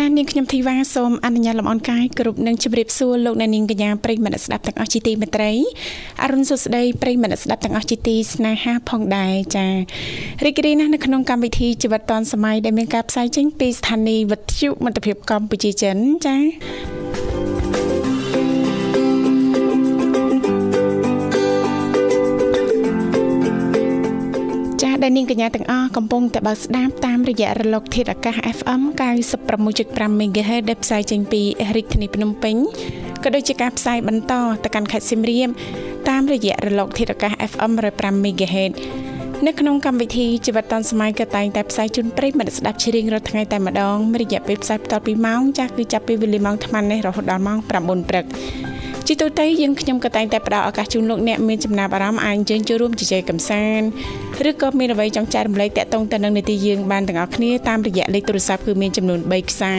ចានាងខ្ញុំធីវ៉ាសូមអនុញ្ញាតលំអរកាយគ្រប់នឹងជម្រាបសួរលោកអ្នកនាងកញ្ញាប្រិយមិត្តស្ដាប់ទាំងអស់ជាទីមេត្រីអរុនសុស្ដីប្រិយមិត្តស្ដាប់ទាំងអស់ជាទីស្នេហាផងដែរចារីករាយណាស់នៅក្នុងកម្មវិធីជីវិតឌွန်សម័យដែលមានការផ្សាយចេញពីស្ថានីយ៍វិទ្យុមិត្តភាពកម្ពុជាចិនចា ដែលនាងកញ្ញាទាំងអស់កំពុងតែបើកស្ដាប់តាមរយៈរលកធាតុអាកាស FM 96.5 MHz ដែលផ្សាយចេញពីរាជធានីភ្នំពេញក៏ដូចជាការផ្សាយបន្តទៅកាន់ខេត្តសៀមរាបតាមរយៈរលកធាតុអាកាស FM 105 MHz នៅក្នុងកម្មវិធីជីវិតឌុនសម័យក៏តែងតែផ្សាយជូនប្រិយមិត្តស្ដាប់ជារៀងរាល់ថ្ងៃតែម្ដងរយៈពេលផ្សាយបន្តពីម៉ោងចាស់គឺចាប់ពីវេលាម៉ោង8:00នេះរហូតដល់ម៉ោង9:00ព្រឹក ជាទូទៅយើងខ្ញុំក៏តែងតែផ្ដល់ឱកាសជូនលោកអ្នកមានចំណាប់អារម្មណ៍អាចអញ្ជើញចូលរួមជជែកកម្សាន្តឬក៏មានអ្វីចង់ចែករំលែកតាក់ទងទៅនឹងនីតិយើងបានទាំងអស់គ្នាតាមរយៈលេខទូរស័ព្ទគឺមានចំនួន3ខ្សែ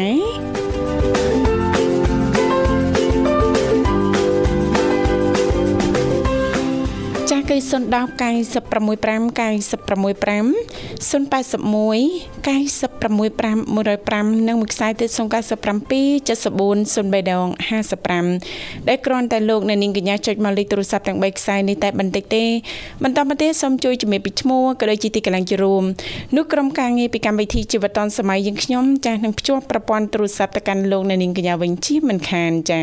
គឺ010 965 965 081 965 105និងមួយខ្សែទៀត097 74 03ដង55ដែលគ្រាន់តែលោកអ្នកនាងកញ្ញាចុចមកលេខទូរស័ព្ទទាំង3ខ្សែនេះតែបន្តិចទេបន្តមកទៀតសូមជួយជំរាបពីឈ្មោះក៏ដូចជាទីកន្លែងជួបនោះក្រុមការងារពីកម្មវិធីជីវិតឌុនសម័យយើងខ្ញុំចាស់នឹងភ្ជាប់ប្រព័ន្ធទូរស័ព្ទទៅកាន់លោកអ្នកនាងកញ្ញាវិញជាមិនខានចា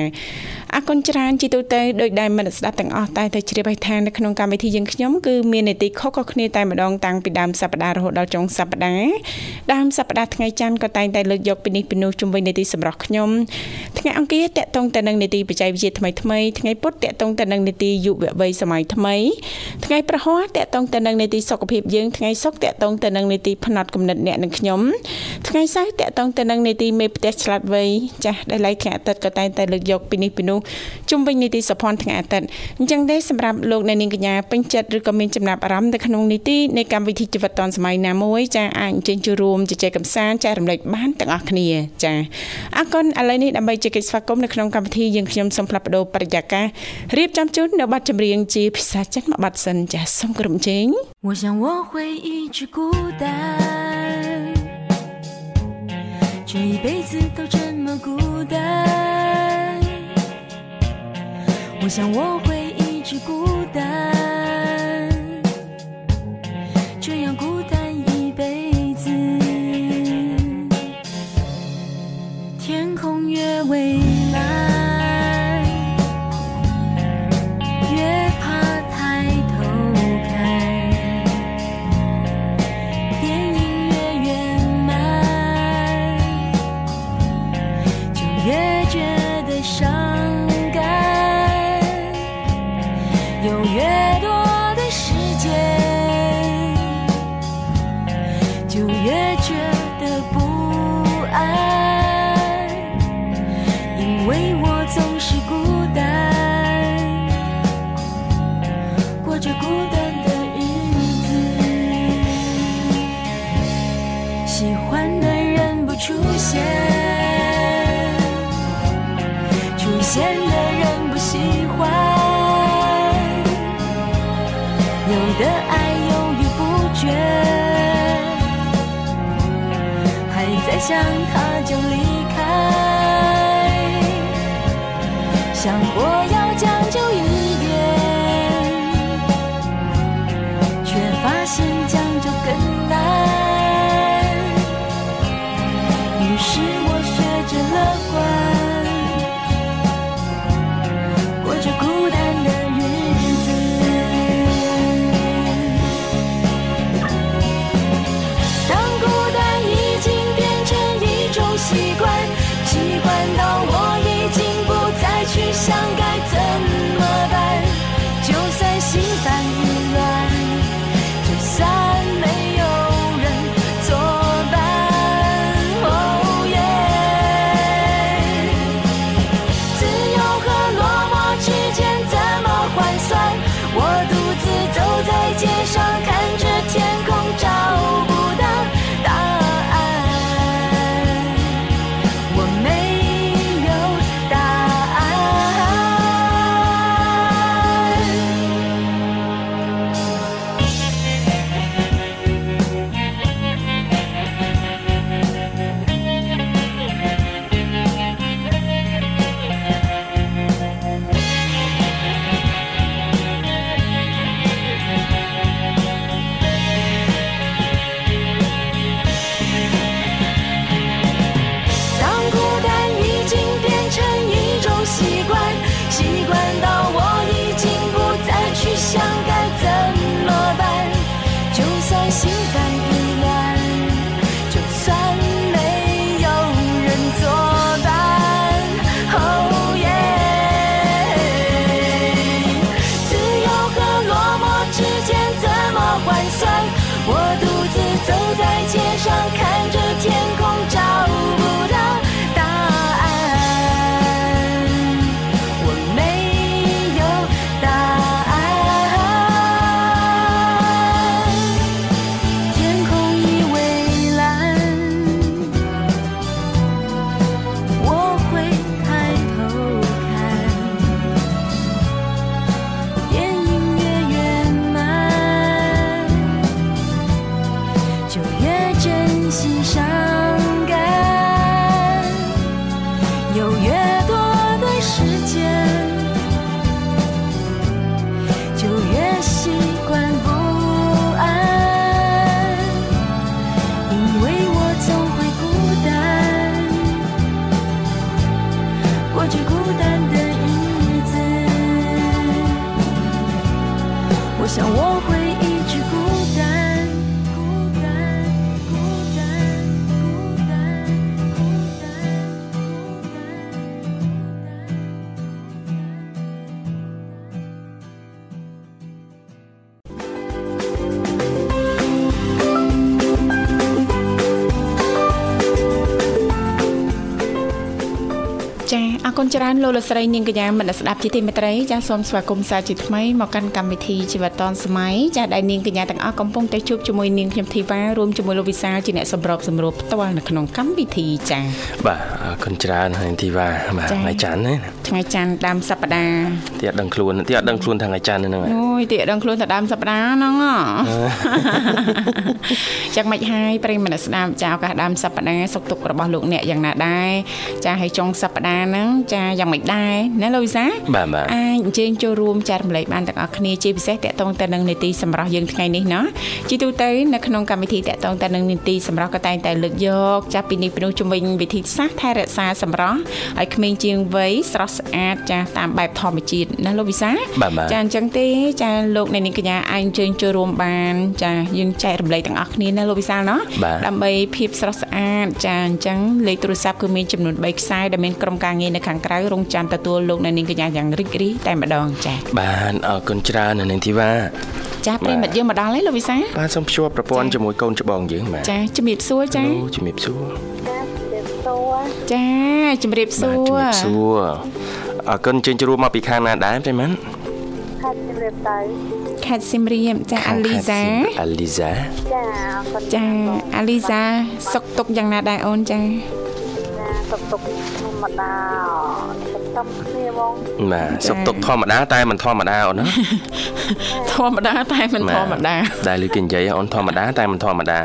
អរគុណច្រើនជាទូទៅដោយដែលមិត្តស្ដាប់ទាំងអស់តែទៅជ្រាបឲ្យថានៅក្នុងកម្មវិធីយើងខ្ញុំគឺមាននីតិខុសៗគ្នាតែម្ដងតាំងពីដើមសប្ដាហ៍រហូតដល់ចុងសប្ដាហ៍ដើមសប្ដាហ៍ថ្ងៃច័ន្ទក៏តែងតែលើកយកពីនេះពីនោះជុំវិញនីតិសម្រាប់ខ្ញុំថ្ងៃអង្គារតកតងទៅនឹងនីតិបច្ចេកវិទ្យាថ្មីថ្មីថ្ងៃពុធតកតងទៅនឹងនីតិយុវវ័យសម័យថ្មីថ្ងៃប្រហ័សតកតងទៅនឹងនីតិសុខភាពយើងថ្ងៃសុក្រតកតងទៅនឹងនីតិផ្នែកកំណត់អ្នកនិងខ្ញុំថ្ងៃសៅរ៍តកតងទៅនឹងនីតិមេផ្ទះឆ្លាតវៃចាស់ដែលឡៃថ្ងៃអាទិត្យក៏តែងតែលើកយកពីនេះពីនោះជុំវិញនីតិសុភ័ណ្ឌថ្ងៃអាទិត្យអញ្ចឹងទេសម្រាប់លោកអ្នកនាងកញ្ញាពេញចិត្តឬក៏មានចំណាប់អារម្មណ៍នៅក្នុងនីតិនៃកម្មវិធីជីវិតឌុនសម័យណាមួយចាអាចអញ្ជើញចូលរួមជជែកម្សាន្តចែករំលែកបានទាំងអស់គ្នាចាអរគុណឥឡូវនេះដើម្បីជែកស្វាគមន៍នៅក្នុងកម្មវិធីយើងខ្ញុំសូមផ្លាប់បដោប្រយាកររៀបចំជូននៅប័ណ្ណចម្រៀងជាភាសាចិនមួយប័ណ្ណសិនចាសូមគោរពជេង我想我会一直孤单这一辈子都这么孤单我想我会一直孤单 孤单的日子喜欢的人不出现。出现的人不喜欢有的爱犹豫不决还在想他就离。关。 ចាអរគុណច្រើនលោកលោកស្រីនាងកញ្ញាមនស្សស្ដាប់ជាទីមេត្រីចាសូមស្វាគមន៍សាជាថ្មីមកកាន់កម្មវិធីជីវិតឌុនសម័យចាដែលនាងកញ្ញាទាំងអស់កំពុងតែជួបជាមួយនាងខ្ញុំធីវ៉ារួមជាមួយលោកវិសាលជាអ្នកសម្របសម្រួលផ្ទាល់នៅក្នុងកម្មវិធីចាបាទអរគុណច្រើនហើយធីវ៉ាបាទចា៎ថ្ងៃច័ន្ទណាថ្ងៃច័ន្ទដើមសប្តាហ៍ទីអត់ដឹងខ្លួនទីអត់ដឹងខ្លួនថាថ្ងៃច័ន្ទហ្នឹងហើយអូយទីអត់ដឹងខ្លួនតែដើមសប្តាហ៍ហ្នឹងហ៎យ៉ាងម៉េចហើយប្រិយមិត្តអ្នកស្ដាប់ចាឱកាសដើមសប្តាហ៍សុខទុក្ខរបស់លោកអ្នកយ៉ាងណាដែរចាហើយចុងសប្តាហ៍ហ្នឹងចាយ៉ាងម៉េចដែរណាលោកវិសាលបាទបាទអាចអញ្ជើញចូលរួមចែករំលែកបានទាំងអស់គ្នាជាពិសេសតកតងទៅនឹងនីតិសម្រាប់យើងថ្ងៃនេះណាជាទូទៅនៅក្នុងកម្មវិធីតកតងទៅនឹងនីតិសម្រាប់ក៏តែងតែលើកយកចាប់ពីនេះពីនោះជំវិញវិធីសាស្ត្រថែរក្សាសម្រាប់ឲ្យក្មេងជាងវ័យស្រស់ស្អាតចាតាមបែបធម្មជាតិណាលោកវិសាលបាទបាទចាអញ្ចឹងទេចាលោកអ្នកនាងកញ្ញាអាចអញ្ជើញចូលរួមបាន ចាយើងចែករំលែកទាំងអស់គ្នាណាលោកវិសាលណាបាទដើម្បីភាពស្រស់ស្អាតចាអញ្ចឹងលេខទូរស័ព្ទគឺមានចំនួន3ខ្សែដែលមានក្រុមការងារនៅខាងក្រៅរងចាំទទួលលោកអ្នកនាងកញ្ញាយ៉ាងរីករាយតែម្ដងចាបាទអរគុណច្រើននៅនាងធីវ៉ាចាប្រិមិត្តយើងមកដល់ហើយលោកវិសាបាទសូមភ្ជាប់ប្រព័ន្ធជាមួយកូនច្បងយើងបាទចាជំរាបសួរចាអូជំរាបសួរចាជំរាបសួបាទរជំរាបសួរអរគុណជើញជួបមកពីខាងណាដែរប្រិមត្តខេត្តជំរាបទៅខេត្តសៀមរាបចាអាលីសាអាលីសាចាអរគុណចាអាលីសាសុកទុកយ៉ាងណាដែរអូនចាចាទុកទុកធ ម្មតាសំខាន់គ្នាហ្មងបាទសុខទុក្ខធម្មតាតែមិនធម្មតាអូនណាធម្មតាតែមិនធម្មតាដែលលឺគេនិយាយអូនធម្មតាតែមិនធម្មតា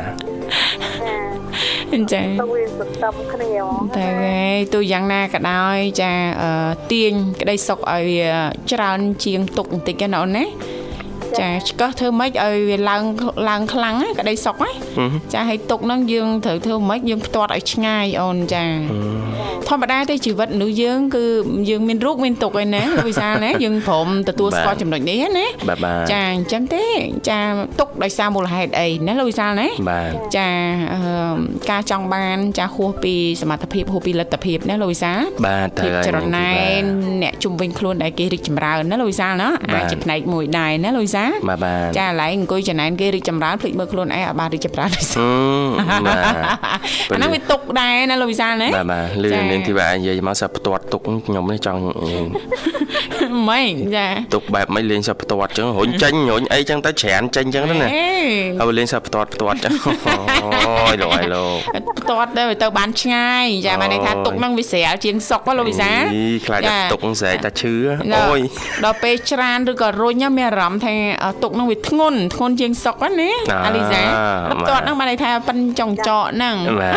ចាចាទៅវាសំខាន់គ្នាហ្មងតែហើយទូយ៉ាងណាក៏ដោយចាអឺទាញក្តីសុខឲ្យវាច្រើនជាងទុកបន្តិចណាអូនណា ចាឆ្កឹះធ្វើម៉េចឲ្យវាឡើងឡើងខ្លាំងណាក្តីសុខណាចាឲ្យទុកហ្នឹងយើងត្រូវធ្វើម៉េចយើងផ្ទាត់ឲ្យឆ្ងាយអូនចាធម្មតាទេជីវិតមនុស្សយើងគឺយើងមានរូបមានទុកឯណាលោកវិសាលណាយើងព្រមទទួលស្គាល់ចំណុចនេះណាបាទបាទចាអញ្ចឹងទេចាទុកដោយសារមូលហេតុអីណាលោកវិសាលណាបាទចាអឺការចង់បានចាហួសពីសមត្ថភាពហួសពីលទ្ធភាពណាលោកវិសាលបាទទៅភាពហើយចរណែននាងធីវ៉ាអ្នកជំវិញខ្លួនដែលគេរីកចម្រើនណាលោកវិសាលណាបាទអាចជាផ្នែកមួយដែរណាលោកវិសាលបាទបាទចាឥឡូវអង្គុយចំណែនគេរីកចម្រើនភ្លេចមើលខ្លួនឯងឲ្យបានរីកចម្រើនដូចហឹមបាទអាហ្នឹងវាទុកដែរណាលោកវិសាលណាបាទបាទលឺចានាងធីវ៉ានិយាយមកសាប់ផ្ទាត់ទុកខ្ញុំនេះចង់ម៉េចចាទុកបែបមិនលេងសាប់ផ្ទាត់ចឹងរុញចេញរុញអីចឹងទៅច្រានចេញចឹងទៅណាអេហើយលេងសាប់ផ្ទាត់ផ្ទាត់ចឹងអូយលោកអើយលោកផ្ទាត់ទៅទៅបានឆ្ងាយចាបានន័យថាទុកហ្នឹងវាស្រាលជាងសុកហ៎លោកវិសាលអីខ្លាចតែចាទុកស្រែកតែឈឺណាអូយដល់ពេលច្រានឬក៏រុញហ្នឹងមានអារម្មណ៍ថាអឺទុកហ្នឹងវាធ្ងន់ធ្ងន់ជាងសុកហ្នឹងណាអាអាលីសាដល់ផ្ទាត់បាទហ្នឹងបានន័យថាប៉ិនចង់ចកហ្នឹងបាទ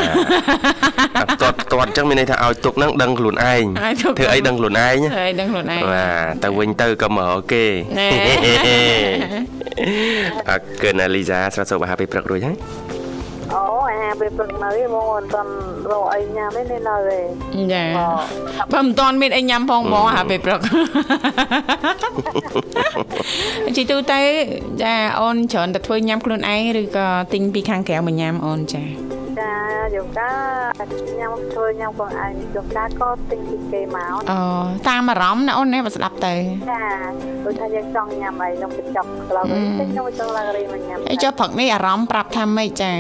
តែផ្ទាត់ផ្ទាត់ចឹងមានន័យថាឲ្យទុកហ្នឹងដឹងខ្លួនឯងឲ្យទុកធ្វើអីដឹងខ្លួនឯងហើយដឹងខ្លួនឯងបាទទៅវិញទៅក៏មករកគេណែអរគុណអាលីសាស្រាសូបអាហារពេលព្រឹករួចហើយអូអាហារ ពេលព្រឹកនៅឯងបងមិនទាន់រកអីញ៉ាំទេនៅឯងចាអូបើមិនតាន់មានអីញ៉ាំផងបងអាពេលព្រឹកជីទូទៅចាអូនច្រើនតែធ្វើញ៉ាំខ្លួនឯងឬក៏ទិញពីខាងក្រៅមកញ៉ាំអូនចាចាយកកាញ៉ាំធ្វើញ៉ាំខ្លួនឯងយកកាក៏ទិញពីគេមកអូតាមអារម្មណ៍ណាអូនណាបើស្ដាប់ទៅចាដូចថាយើងចង់ញ៉ាំអីខ្ញុំទៅចាប់ក្លោវិញទិញខ្ញុំចង់ឡើងរីមកញ៉ាំអីចុះព្រឹកនេះអារម្មណ៍ប្រាប់ថាម៉េចចា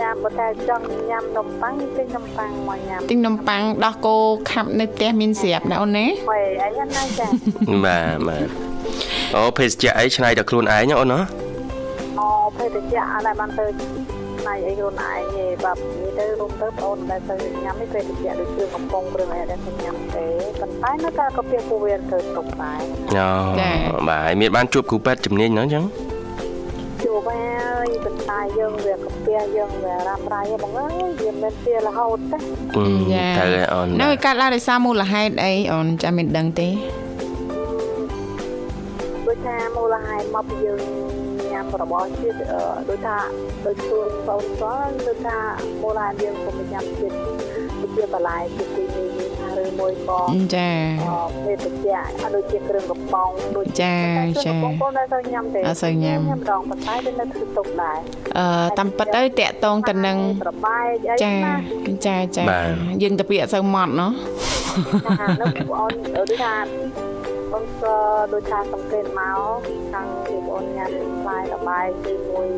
ចាបើតែចង់ញ៉ាំនំប៉័ងទិញនំប៉័ងមកញ៉ាំទិញនំប៉័ងដោះគោខាប់នៅផ្ទះមានស្រាប់ណាអូនណាហីអីហ្នឹងណាចាបាទបាទអូភេសជ្ជៈអីឆ្នៃដល់ខ្លួនឯងណាអូនណាអូភេទជ្ជៈអត់ដែលបានទៅណៃអីខ្លួនឯងទេបាទនិយាយទៅរួមទៅបងអូនដែលទៅញ៉ាំនេះភេទជ្ជៈដូចជាកំប៉ុងគ្រឿងអីដែលទៅញ៉ាំទេប៉ុន្តែនៅតែក៏ពីពូវាធ្វើទុកដែរអូបាទហើយមានបានជួបគ្រូពេទ្យជំនាញហ្នឹងចឹងជួបហើយ ប៉ុន្តែយើងវាកាពះយើងវារ៉ាំរ៉ៃបងអើយវាមិនជារហូតទេទៅហើយអូននៅឯកាត់ឡើងដោយសារមូលហេតុអីអូនចាំមានដឹងទេដូចថាមូលហេតុមកពីយើងញ៉ាំរបស់ជាតិអឺដូចថាដូចខ្លួនបងស្គាល់ដូចថាមូលហេតុយើងពុំញ៉ាំជាតិដូចជាបន្លែជាទីនេះថារឬ មួយក៏ចាអមេតិចអត់ដូចជាគ្រឿងកំប៉ុងដូចចាគ្រឿងកំប៉ុងបងនៅទៅញ៉ាំទេអត់សូវញ៉ាំញ៉ាំដងប៉ុន្តែទៅនៅធ្វើទុកដែរអឺតាមពិតទៅតាក់តងទៅនឹងប្របែកអីចាណាចាចាយើងទៅពាក្យអត់សូវម៉ត់ណោះចានៅបងអូនដូចថាបងក៏ដូចថាសង្កេតមកខាងបងអូនញ៉ាំផ្លែលបាយជាមួយ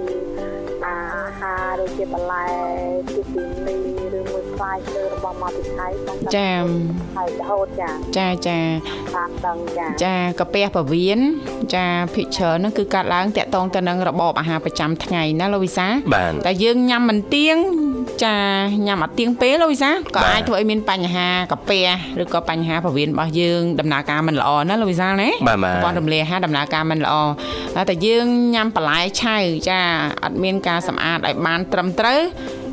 អាហារដូចជាបន្លែពីពីនីឬមួយផ្លែឈើរបស់មកពីថៃបងតែចាហើយរហូតចាចាចាតាមដឹងចាចាកាពះពវៀនចាភិកច្រើនហ្នឹងគឺកាត់ឡើងតាក់តងទៅនឹងរបបអាហារប្រចាំថ្ងៃណាលោកវិសាបាទតែយើងញ៉ាំមិនទៀង ចាញ៉ាំអត់ទៀងពេលលោកវិសាក៏បាទអាចធ្វើឲ្យមានបញ្ហាកាពះឬក៏បញ្ហាពវៀនរបស់យើងដំណើរការមិនល្អណាលោកវិសាណាបាទបាទប្រព័ន្ធរំលាយអាហារដំណើរការមិនល្អតែតែយើងញ៉ាំបន្លែឆៅចាអត់មានការសម្អាតឲ្យបានត្រឹមត្រូវ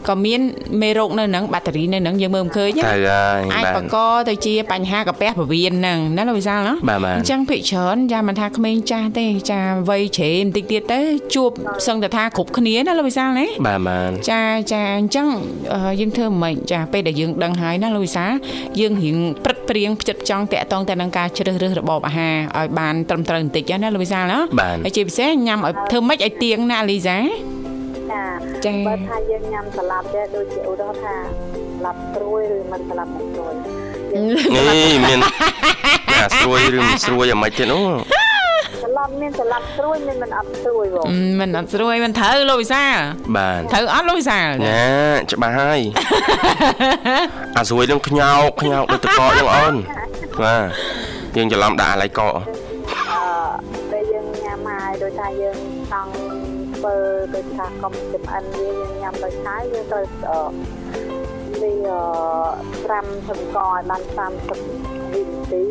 ក៏មានមេរោគនៅនឹងបាក់តេរីនៅនឹងយើងមើលមិនឃើញណាត្រូវហើយអាចបាទបង្កទៅជាបញ្ហាកាពះពវៀនហ្នឹងណាលោកវិសាលណាបាទបាទអញ្ចឹងភិកច្រើនយ៉ាមិនថាក្មេងចាស់ទេចាវ័យជ្រេបន្តិចទៀតទៅជួបសឹងតែថាគ្រប់គ្នាណាលោកវិសាលណាបាទបាទចាចាអញ្ចឹងអឺយើងធ្វើមិនចាពេលដែលយើងដឹងហើយណាលោកវិសាលយើងរៀងព្រឹត្តព្រៀងផ្ចិតផ្ចង់តាក់តងទៅនឹងការជ្រើសរើសរបបអាហារឲ្យបានត្រឹមត្រូវបន្តិចណាលោកវិសាលណាបាទហើយជាពិសេសញ៉ាំឲ្យធ្វើម៉េចឲ្យទៀងណាលីសា ចាចាបើថាយើងញ៉ាំសាឡាត់ដែរដូចជាឧទាហរណ៍ថាសាឡាត់ស្រួយឬមិនសាឡាត់មិនស្រួយយើងនេះមានអាស្រួយឬមិនស្រួយយ៉ាងម៉េចទៀតអូសាឡាត់មានសាឡាត់ស្រួយមានមិនអត់ស្រួយបងអឺមិនអត់ស្រួយមិនត្រូវលោកវិសាលបាទត្រូវអត់លោកវិសាលញ៉ាច្បាស់ហើយអាស្រួយនឹងខ្ញោកខ្ញោកដូចតកកយ៉ាងអូនបាទយើងច្រឡំដាក់អាឡៃកកអឺពេលយើងញ៉ាំហើយដូចថាយើងចង់ ធ្វើដូចថាកុំចំអិនវាយើងញ៉ាំដោយឆាយយើងត្រូវអឺវាអឺត្រាំសង្កឲ្យបាន30វិនាទី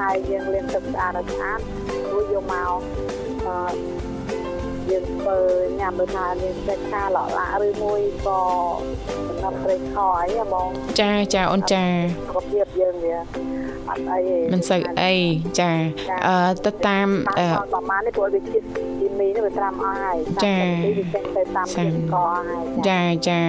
ហើយយើងលាងទឹកស្អាតឲ្យស្អាតរួចយកមកអឺយើងធ្វើញ៉ាំដូចថាមានសាច់ឆាឡកឡាក់ឬមួយក៏ដំណាំត្រីខអីហ៎បងចាចាអូនចាសុខភាពយើងវាអត់អីទេមិនសូវអីចាអឺទៅតាមអឺតាមប្រហែលនេះព្រោះវាជាតិគី មីនេះវាត្រាំអស់ហើយចាតាមទីវាចេញទៅតាមជាតិកអស់ហើយចាចា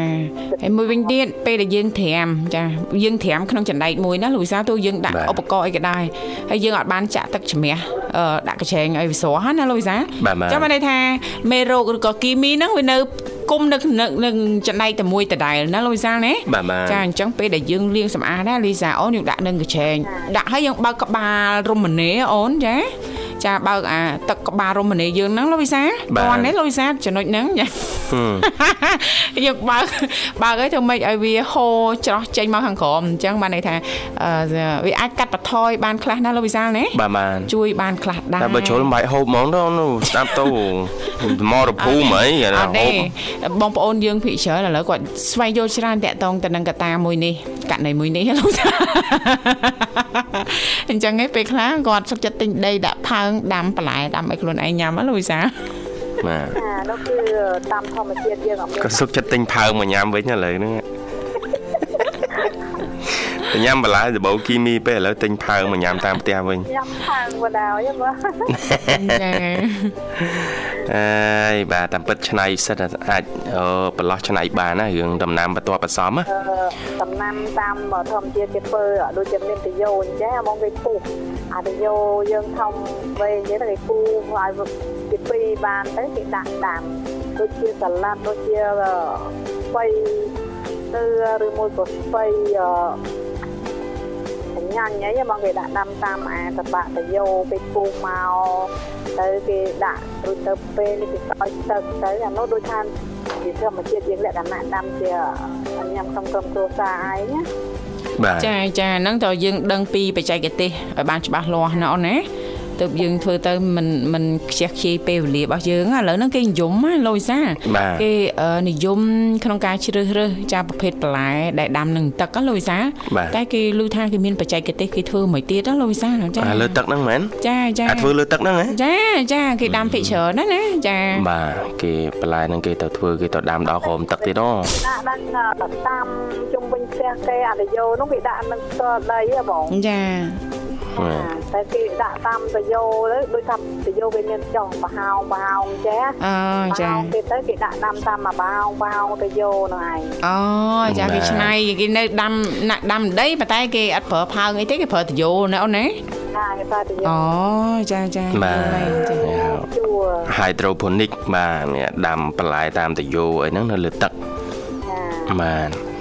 ហើយមួយវិញទៀតពេលដែលយើងត្រាំចាយើងត្រាំក្នុងចណ្ដែកមួយណាលោកវិសាលទោះយើងដាក់បាទឧបករណ៍អីក៏ដោយហើយយើងអត់បានចាក់ទឹកជ្រមះអឺដាក់កញ្ឆេងឲ្យវាស្រស់ណាលោកវិសាលបាទបាទចាំបានន័យថាមេរោគឬក៏គីមីហ្នឹងវានៅគុំនៅនៅនឹងចណ្ដែកតែមួយដដែលណាលោកវិសាលណាបាទបាទចាអញ្ចឹងពេលដែលយើងលាងសម្អាតណាលីសាអូនយើងដាក់នឹងកញ្ឆេងដាក់ឲ្យយើងបើកក្បាលរមណីអូនចា ចាបើកអាទឹកក្បាលរមណីយើងហ្នឹងលោកវិសាបាទតន់ទេលោកវិសាចំណុចហ្នឹងចាហឹមយើងបើកបើកឲ្យធ្វើម៉េចឲ្យវាហូរច្រោះចេញមកខាងក្រោមអញ្ចឹងបានន័យថាអឺវាអាចកាត់បន្ថយបានខ្លះណាលោកវិសាលណាបាទបាទជួយបានខ្លះដែរតែបើជ្រុលមិនបាច់ហូបហ្មងទៅនោះស្ដាប់ទៅមករភូមិអីអាអណាត់ហូទេបបងប្អូនយើងភិកច្រើនឥឡូវគាត់ស្វែងយល់ច្រើនតាក់ទងទៅនឹងកត្តាមួយនេះករណីមួយនេះលោកតាអញ្ចឹងឯងពេលខ្លះគាត់សុខចិត្តទិញដីដាក់ផើងដាំបន្លែដាំឲ្យខ្លួនឯងញ៉ាំណាលោកវិសាបាទចានោះគឺតាមធម្មជាតិយើងអត់មានក៏សុខចិត្តទិញផើងមកញ៉ាំវិញឥឡូវហ្នឹងទៅ ញ៉ាំបន្លែដបូគីមីពេលឥឡូវទិញផើងមកញ៉ាំតាមផ្ទះវិញញ៉ាំខាងបដៅយមើលចាអើយបាទតាមពិតឆ្នៃសិតតែអាចអឺប្រឡោះឆ្នៃបានណារឿងដំណាំបន្ទាប់បន្សំណាអឺដំណាំតាមធម្មជាតិគេធ្វើដូចជាមានតយោអញ្ចឹងហ្មងគេពុះអាតយោយើងធំវែងអញ្ចឹងគេពុះឲ្យគេពីរបានទៅគេដាក់ដាំដូចជាសាឡាត់ដូចជាស្ពៃទៅឬមួយក៏ស្ពៃអឺ ញ៉ាញ់អីហ្មងគេដាក់ដាំតាមអាតបាក់តយោពេលពុះមកទៅគេដាក់រួចទៅពេលនេះគេស្រោចទឹកទៅអានោះដូចថាជាធម្មជាតិយើងលក្ខណៈដាំជាញ៉ាំក្នុងក្រុមគ្រួសារឯងណាបាទចាចាហ្នឹងតើយើងដឹងពីបច្ចេកទេសឲ្យបានច្បាស់លាស់ណាអូនណា ទើបយើងធ្វើទៅមិនមិនខ្ជះខ្ជាយពេលវេលារបស់យើងឥឡូវហ្នឹងគេនិយមណាលោកវិសាបាទគេអឺនិយមក្នុងការជ្រើសរើសចាប្រភេទបន្លែដែលដាំនឹងទឹកណាលោកវិសាបាទតែគេឮថាគេមានបច្ចេកទេសគេធ្វើមួយទៀតណាលោកវិសាចាអាលើទឹកហ្នឹងមែនចាចាអាចធ្វើលើទឹកហ្នឹងហ៎ចាចាគេដាំភិកច្រើនណាស់ណាចាបាទគេបន្លែហ្នឹងគេទៅធ្វើគេទៅដាំដល់ក្រោមទឹកទៀតហ៎ដាក់ដល់តាមជុំវិញផ្ទះគេអាតយោនោះគេដាក់នឹងស្ទល់ដីហ៎បងចាបាទ តែគេដាក់តាមតយោទៅដូចថាតយោវាមានចុះបហោងបហោងចេះអូចាបហោងគេទៅគេដាក់ដាំតាមមួយបហោងបហោងតយោហ្នឹងឯងអូចាគេឆ្នៃគេនៅដាំណាក់ដាំដីប៉ុន្តែគេអត់ប្រើផើងអីទេគេប្រើតយោណាអូនណាណាគេថាតយោអូចាចាបាទយល់ហើយចាជួរ hydroponic បាទនេះដាំបន្លែតាមតយោអីហ្នឹងនៅលើទឹកចាបាទអា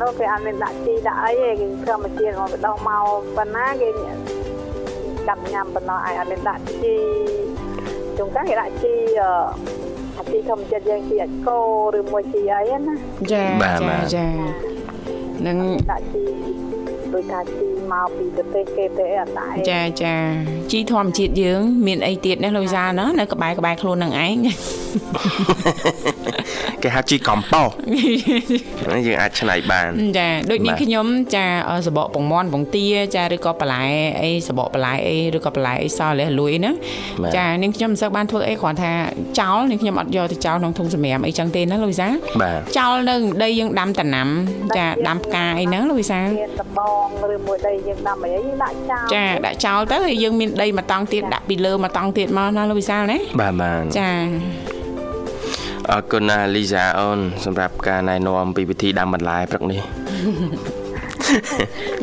នោះអានោះគេអត់មានដាក់ជីដាក់អីទេគេធម្មជាតិមកដោះមកប៉ុណ្ណាគេកាត់ញ៉ាំប៉ុណ្ណោះឯងអត់មានដាក់ជីជុំកាគេដាក់ជីអឺអាជីធម្មជាតិយើងជីអាចកោឬមួយជីអីណាចាចាចានឹងដាក់ជី ដោយថាជីមកពីប្រទេសគេទេអត់ដែរចាចាជីធម្មជាតិយើង មានអីទៀតណាលោកវិសាលណានៅក្បែរក្បែរខ្លួននឹងឯងគេហៅជីកំប៉ោសហ្នឹងយើងអាចឆ្នៃបានចាដូចនេះបាទខ្ញុំចាអឺសបកពងមន់ពងទាចាឬក៏បន្លែអីសបកបន្លែអីឬក៏បន្លែអីសលះលួយហ្នឹងបាទចានាងខ្ញុំមិនសូវបានធ្វើអីគ្រាន់ថាចោលនាងខ្ញុំអត់យកទៅចោលក្នុងធុងសម្រាមអីចឹងទេណាលោកវិសាលបាទចោលនៅដីយើងដាំតំណាំចាដាំផ្កាអីហ្នឹងលោកវិសាលមានដបងឬមួយដីយើងដាំអីយើងដាក់ចោលចាដាក់ចោលទៅហើយយើងមានដីមួយតង់ទៀតដាក់ពីលើមួយតង់ទៀតមកណាលោកវិសាលណាបាទបាទចាអរគុណណាលីសាអូនសម្រាប់ការណែនាំពីវិធីដាំបន្លែព្រឹកនេះ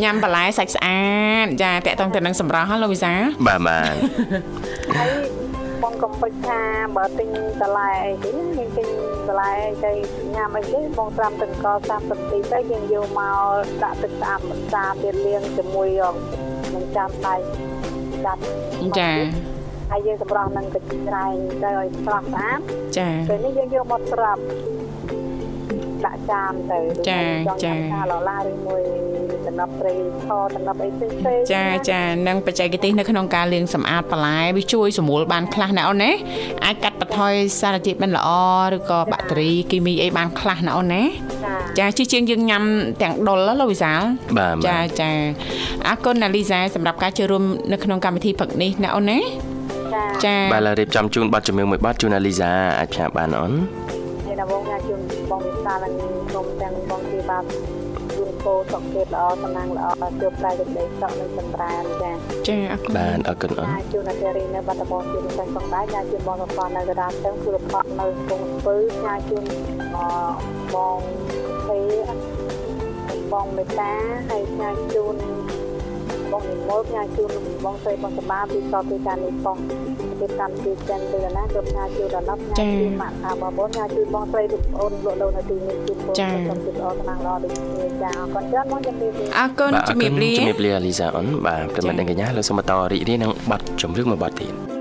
ញ៉ាំបន្លែសាច់ស្អាតចាតាក់ទងទៅនឹងសម្រស់ហ៎លោកវិសាលបាទបាទហើយបង កំពេចថាបើទិញបន្លែអីទេយើងទិញបន្លែអីទៅញ៉ាំអីទេបងត្រាំទឹកកក30នាទីទៅយើងយកមកដាក់ទឹកស្អាតបន្សាទៀតលាងជាមួយនឹងចាំដៃចាត់ចាហើយយើងសម្រស់នឹងកញ្ច្រែងទៅឲ្យស្រស់ស្អាតចាពេលនេះយើងយកមកត្រាប់ ដាក់ចានទៅចាចង់ចាថាឡឡាឬមួយដំណប់ព្រៃខដំណប់អីផ្សេងៗចាចានឹងបច្ចេកទេសនៅក្នុងការលាងសម្អាតបន្លែវាជួយសម្រួលបានខ្លះណាអូនណាអាចកាត់បន្ថយសារធាតុមិនល្អឬក៏បាក់តេរីគីមីអីបានខ្លះណាអូនណាចាចាជាជាងយើងញ៉ាំទាំងដុលណាលោកវិសាលបាទបាទចាចាអរគុណណាលីសាសម្រាប់ការចូលរួមនៅក្នុងកម្មវិធីព្រឹកនេះណាអូនណាចាចាបាទឥឡូវរៀបចំជូនប័ណ្ណជំនឿមួយប័ណ្ណជូនណាលីសាអាចផ្សាយបានអូន សាលនិងក្រុមទាំងបងទីបាជូនពោសុខភាពល្អសំណាងល្អជួបតែសេចក្តីសុខនិងចម្រើនចាចាអរគុណបាទអរគុណអូនញ៉ាំជូនអាចារ្យនៅបាត់ដំបងជូនតែផងដែរញ៉ាំជូនបងប្រព័ន្ធនៅកណ្ដាលស្ទឹងគឺរផតនៅកំពង់ស្ពឺញ៉ាំជូនអបងទេបងមេតាហើយញ៉ាំជូនបងនិមលញ៉ាំជូនបងស្រីបងសបាពីសពពីការនេះផង ពីកម្មវិធីចិនទៅណាគ្រប់ញ៉ាំជូនដល់ដល់ញ៉ាំជូនម៉ាក់ថាបងប្អូនញ៉ាំជូនបងស្រីលោកអូនលោកលោកនៅទីនេះជូនបងសុខភាពល្អសំណាងល្អដូចគ្នាចាអរគុណច្រើនបងជំរាបលាអរគុណបាទអរជំរាបលាជំរាបលាលីសាអូនបាទប្រិមត្តអ្នកកញ្ញាលើសូមបន្តរីករាយនឹងប័ណ្ណជំរឿមួយប័ណ្ណទៀត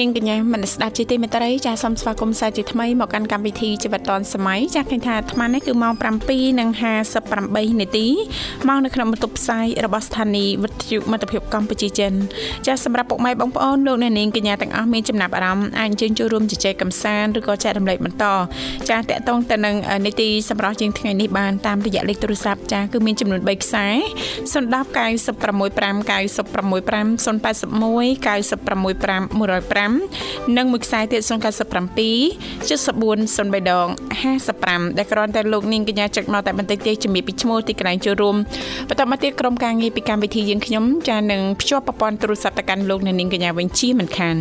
នាងកញ្ញាមនស្ដាប់ជាទីមេត្រីចាសូមស្វាគមន៍សាជាថ្មីមកកាន់កម្មវិធីជីវិតឌွန်សម័យចាឃើញថាអាត្មានេះគឺម៉ោង7:58នាទីមកនៅក្នុងបន្ទប់ផ្សាយរបស់ស្ថានីយ៍វិទ្យុមិត្តភាពកម្ពុជាចិនចាសម្រាប់ពុកម៉ែបងប្អូនលោកអ្នកនាងកញ្ញាទាំងអស់មានចំណាប់អារម្មណ៍អាចអញ្ជើញចូលរួមជជែកកម្សាន្តឬក៏ចែករំលែកបន្តចាតកតងទៅនឹងអឺនីតិសម្រាប់ជាងថ្ងៃនេះបានតាមរយៈលេខទូរស័ព្ទចាគឺមានចំនួន3ខ្សែ010 965 965 081 965 105និងមួយខ្សែទៀត097 74 03ដង55ដែលគ្រាន់តែលោកនាងកញ្ញាចុចមកតែបន្តិចទេជំរាបពីឈ្មោះទីកន្លែងចូលរួមបន្តមកទៀតក្រុមការងារពីកម្មវិធីយើងខ្ញុំចានឹងភ្ជាប់ប្រព័ន្ធទូរស័ព្ទទៅកាន់លោកអ្នកនាងកញ្ញាវិញជាមិនខាន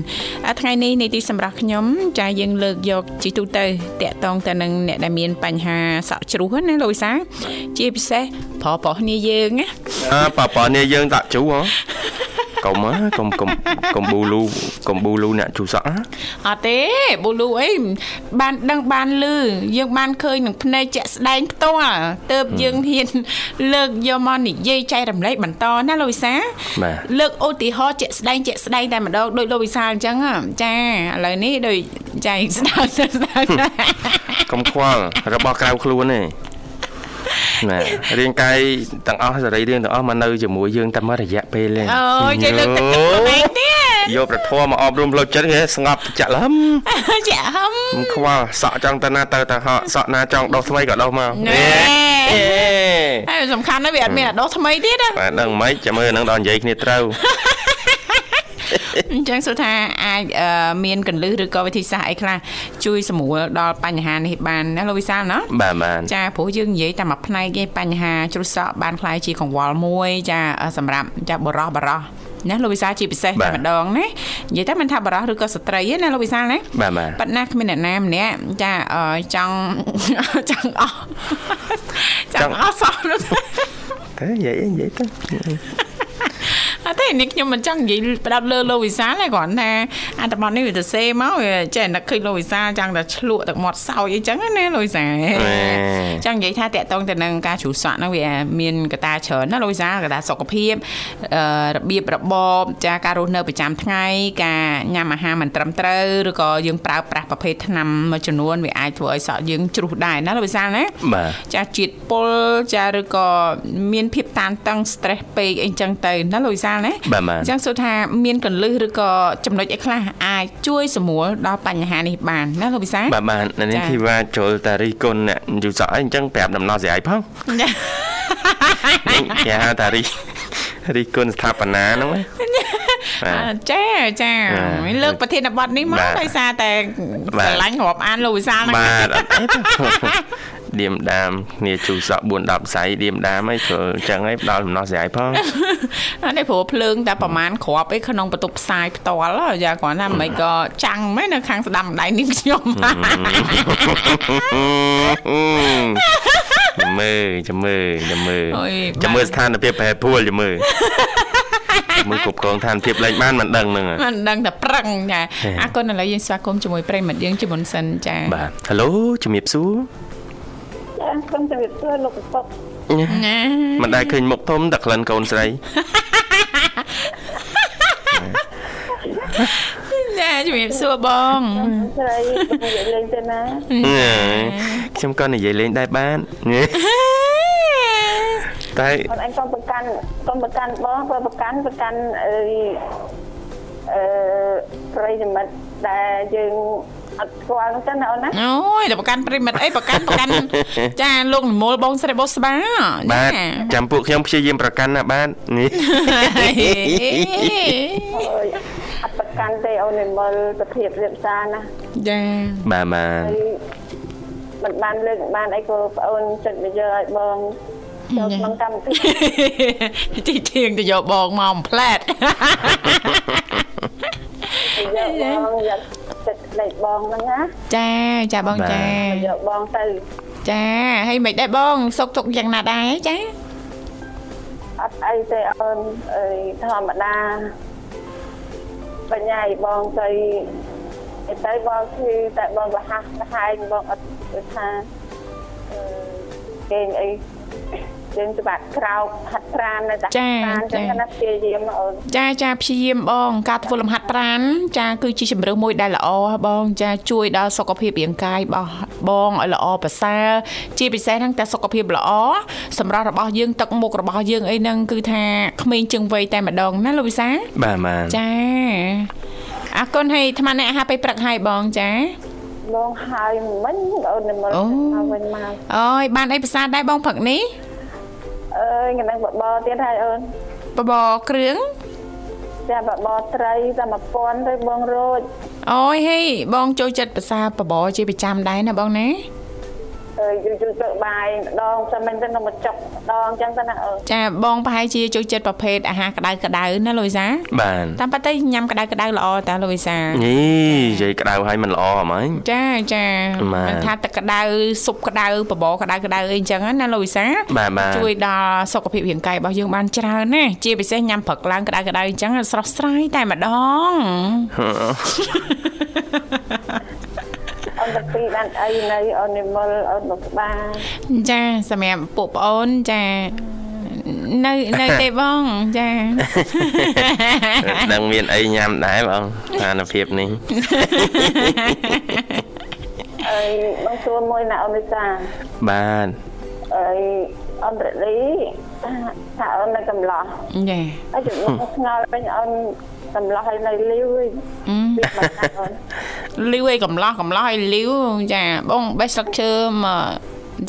អាថ្ងៃនេះនីតិសម្រាប់ខ្ញុំចាយើងលើកយកជីទូទៅតាក់តងទៅនឹងអ្នកដែលមានបញ្ហាសក់ជ្រុះណាលោកវិសាជាពិសេសប្រុសប្រុសគ្នាយើងណាអើប៉ាប៉ានេះយើងដាក់ជូហ៎ កុំហ៎កុំកុំកុំប៊ូលូកុំប៊ូលូអ្នកជូសក់ហ៎អត់ទេប៊ូលូអីបានដឹងបានលឺយើងបានឃើញនឹងភ្នែកជាក់ស្ដែងផ្ទាល់ទៅយើងហ៊ានលើកយកមកនិយាយចែករំលែកបន្តណាលោកវិសាបាទលើកឧទាហរណ៍ជាក់ស្ដែងជាក់ស្ដែងតែម្ដងដូចលោកវិសាលអញ្ចឹងហ៎ចាឥឡូវនេះដូចចាស្ដាប់ទៅស្ដាប់ណាកុំខ្វល់របស់ក្រៅខ្លួនទេ ណារាងកាយទាំងអស់សរីរាង្គទាំងអស់មកនៅជាមួយយើងតែមួយរយៈពេលទេអូយចេះលើកទឹកទឹកក្មេងទៀតយកប្រធមមកអប់រំផ្លូវចិត្តគេស្ងប់ចាក់លឹមចាហឹមមិនខ្វល់សក់ចង់ទៅណាទៅទៅហក់សក់ណាចង់ដោះថ្មីក៏ដោះមកណែអេហើយសំខាន់ណាស់វាអត់មានអាដោះថ្មីទៀតណាបាទដឹងមិនចាំមើលនឹងដល់និយាយគ្នាត្រូវ អញ្ចឹងសួរថាអាចអឺមានកលឹះឬក៏វិធីសាស្ត្រអីខ្លះជួយសម្រួលដល់បញ្ហានេះបានណាលោកវិសាលណាបាទបាទចាព្រោះយើងនិយាយតែមួយផ្នែកឯងបញ្ហាជ្រុះសក់បានខ្លាយជាកង្វល់មួយចាសម្រាប់ចាបរោះបរោះណាលោកវិសាលជាពិសេសតែម្ដងណានិយាយតែមិនថាបរោះឬក៏ស្ត្រីទេណាលោកវិសាលណាបាទបាទប៉ិតណាគ្មានអ្នកណាម្នាក់ចាអឺចង់ចង់អស់ចង់អស់សោះនោះទៅនិយាយអីនិយាយទៅ អត់ទេនេះខ្ញុំមិនចង់និយាយផ្ដោតលើលោកវិសាលទេគ្រាន់តែអត្ថបទនេះវាទៅសេមកវាចេះនឹកឃើញលោកវិសាលចង់តែឆ្លក់ទឹកមាត់សោយអីចឹងណាលោកវិសាលចង់និយាយថាតកតងទៅនឹងការជ្រុះសក់ហ្នឹងវាមានកត្តាច្រើនណាលោកវិសាលកត្តាសុខភាពអឺរបៀបរបបចាការរស់នៅប្រចាំថ្ងៃការញ៉ាំអាហារមិនត្រឹមត្រូវឬក៏យើងប្រើប្រាស់ប្រភេទថ្នាំមួយចំនួនវាអាចធ្វើឲ្យសក់យើងជ្រុះដែរណាលោកវិសាលណាបាទចាជាតិពុលចាឬក៏មានភាពតានតឹង stress ពេកអីចឹងទៅណាលោកវិសាលណាបាទបាទអញ្ចឹងសួរថាមានកលឹះឬក៏ចំណុចអីខ្លះអាចជួយសម្រួលដល់បញ្ហានេះបានណាលោកវិសាលបាទបាទនៅនេះចាធីវ៉ាចូលតារីគុណអ្នកយូរសក់អីអញ្ចឹងប្រាប់ដំណោះស្រាយផងចាគេហៅតារីរីគុណស្ថាបនាហ្នឹងណាអឺចាចាបាទលើកប្រធានបទនេះមកបាទដោយសារតែបាទស្រឡាញ់រាប់អានលោកវិសាលហ្នឹងបាទអត់អីទេ ឌៀមដាមគ្នាជូរសក់4 10ផ្សៃឌៀមដាមអីចូលអញ្ចឹងឯងផ្ដល់ដំណោះស្រាយផងអត់ទេព្រោះភ្លើងតែប្រហែលគ្រាប់អីក្នុងបន្ទប់ផ្សាយផ្ទាល់ហ៎យ៉ាគ្រាន់តែមិនក៏ចាំងមែននៅខាងស្ដាំម្ដាយនេះខ្ញុំចាំមើលចាំមើលចាំមើលអូយចាំមើលស្ថានភាពប្រែប្រួលចាំមើលចាំមើលគ្រប់គ្រងស្ថានភាពលេងបានមិនដឹងហ្នឹងមិនដឹងតែប្រឹងចាហេអរគុណឥឡូវយើងស្វាគមន៍ជាមួយប្រិមិត្តយើងជាមុនសិនចាបាទហេឡូជំរាបសួរចា ខ្ញុំជម្រាបសួរលោកពុកណាមិនដែលឃើញមុខធំតែក្លិនកូនស្រីចាជំរាបសួរបងស្រីនិយាយលេងទៅណាខ្ញុំក៏និយាយលេងដែរបានតែបងអញកុំប្រកាន់កុំប្រកាន់បងបើប្រកាន់ប្រកាន់អឺអឺប្រិយមិត្តដែលយើង អត់ស្គាល់ហ្នឹងទៅណាអូនណាអូយតែប្រកាន់ប្រិមិត្តអីប្រកាន់ប្រកាន់ចាលោកនិមលបងស្រីបុស្បាបាទចាំពួកខ្ញុំព្យាយាមប្រកាន់ណាបាទនេះអូយអត់ប្រកាន់ទេអូននិមលប្រធៀបរៀបសារណាចាបាទបាទហើយមិនបានលើកមិនបានអីក៏បងអូនចិត្តមកយកឲ្យបងចូលក្នុងកម្មវិធីទីទៀងទៅយកបងមកអំផ្លែតយកបងយកចិត្ត លេខបងហ្នឹងណាចាចាបងចាយកបងទៅចាហើយមិនដែរបងសុកទុកយ៉ាងណាដែរចាអត់អីទេអូនអីធម្មតាបញ្ញាយបងទៅទៅទៅបងគឺតែបងលះលះហើយបងអត់ដូចថាអឺគេងអី យើងច្បាក់ក្រោកហាត់ប្រាណនៅតែប្រាណចឹងណាព្យាយាមអូនចាចាព្យាយាមបង ការធ្វើលំហាត់ប្រាណចាគឺជាជំរឿនមួយដែលល្អហ៎បងចាជួយដល់សុខភាពរាងកាយរបស់បងឲ្យល្អប្រសើរជាពិសេសហ្នឹងតែសុខភាពល្អសម្រាប់របស់យើងទឹកមុខរបស់យើងអីហ្នឹងគឺថាក្មេងជាងវ័យតែម្ដងណាលោកវិសាបាទបាទចាអរគុណហើយអាត្មាអ្នកអាហារពេលព្រឹកហើយបងចាបងហើយមិញអូននិមលអូមកវិញមកអូយបានអីប្រសាទដែរបងព្រឹកនេះ អើយកណ្ដឹងបបរទៀតហើយអូនបបរគ្រឿងចាបបរត្រីតែ1000ទៅបងរោចអូយហេបងចូលចិត្តភាសាបបរជាប្រចាំដែរណាបងណា អើយយូរយូរទៅបាយម្ដងតែមិនទៅនឹងមកចុកម្ដងអញ្ចឹងទៅណាអូនចាបងប្រហែលជាចូលចិត្តប្រភេទអាហារក្តៅក្តៅណាលោកវិសាបាទតាមពិតទៅញ៉ាំក្តៅក្តៅល្អតាលោកវិសានេះនិយាយក្តៅឲ្យមិនល្អហ្មងចាចាបាទមិនថាទឹកក្តៅស៊ុបក្តៅបបរក្តៅក្តៅអីអញ្ចឹងណាលោកវិសាបាទបាទជួយដល់សុខភាពរាងកាយរបស់យើងបានច្រើនណាជាពិសេសញ៉ាំព្រឹកឡើងក្តៅក្តៅអញ្ចឹងស្រស់ស្រាយតែម្ដង អូនទៅពីបានអីនៅអូននិមលអូនមកក្បាលចាសម្រាប់ពួកប្អូនចានៅនៅទេបងចាដឹងមានអីញ៉ាំដែរបងស្ថានភាពនេះអើយបងសួរមួយណាអូនវិសាបាទអើយអូនរលីថាអូននៅកំឡោះចាហើយជំនួសស្ងល់វិញអូនកំឡោះឲ្យនៅលីវវិញអឺពីមកណាអូន លីវឯកំឡោះកំឡោះឲ្យលីវចាបងបេះស្លឹកឈើមក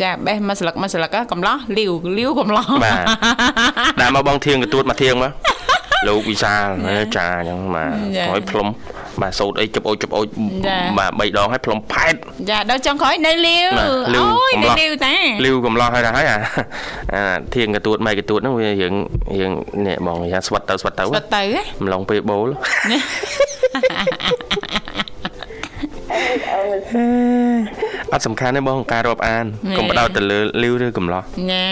ចាបេះមួយស្លឹកមួយស្លឹកហ៎កំឡោះលីវលីវកំឡោះបាទដាក់មកបងធៀងកទួតមកធៀងមកលោកវិសាលចាអញ្ចឹងបាទចាហើយផ្លុំបាទសោតអីជប់អូចជប់អូចចាបាទ3ដងហើយផ្លុំផែតចាដល់ចុងក្រោយនៅលាវបាទលាវអូយកំនៅឡោះលាវតាលីវកំឡោះហើយដែរហើយអាអាធៀងកទួតម៉ែកទួតហ្នឹងវារៀងរៀងនេះបងយ៉ាងស្វិតទៅស្វិតទៅស្វិតទៅហ៎ម្លងពេលបូល អត់សំខាន់ទេបងការរាប់អាន ណែ កុំបដោតទៅលើលីវឬកំឡោះ ណា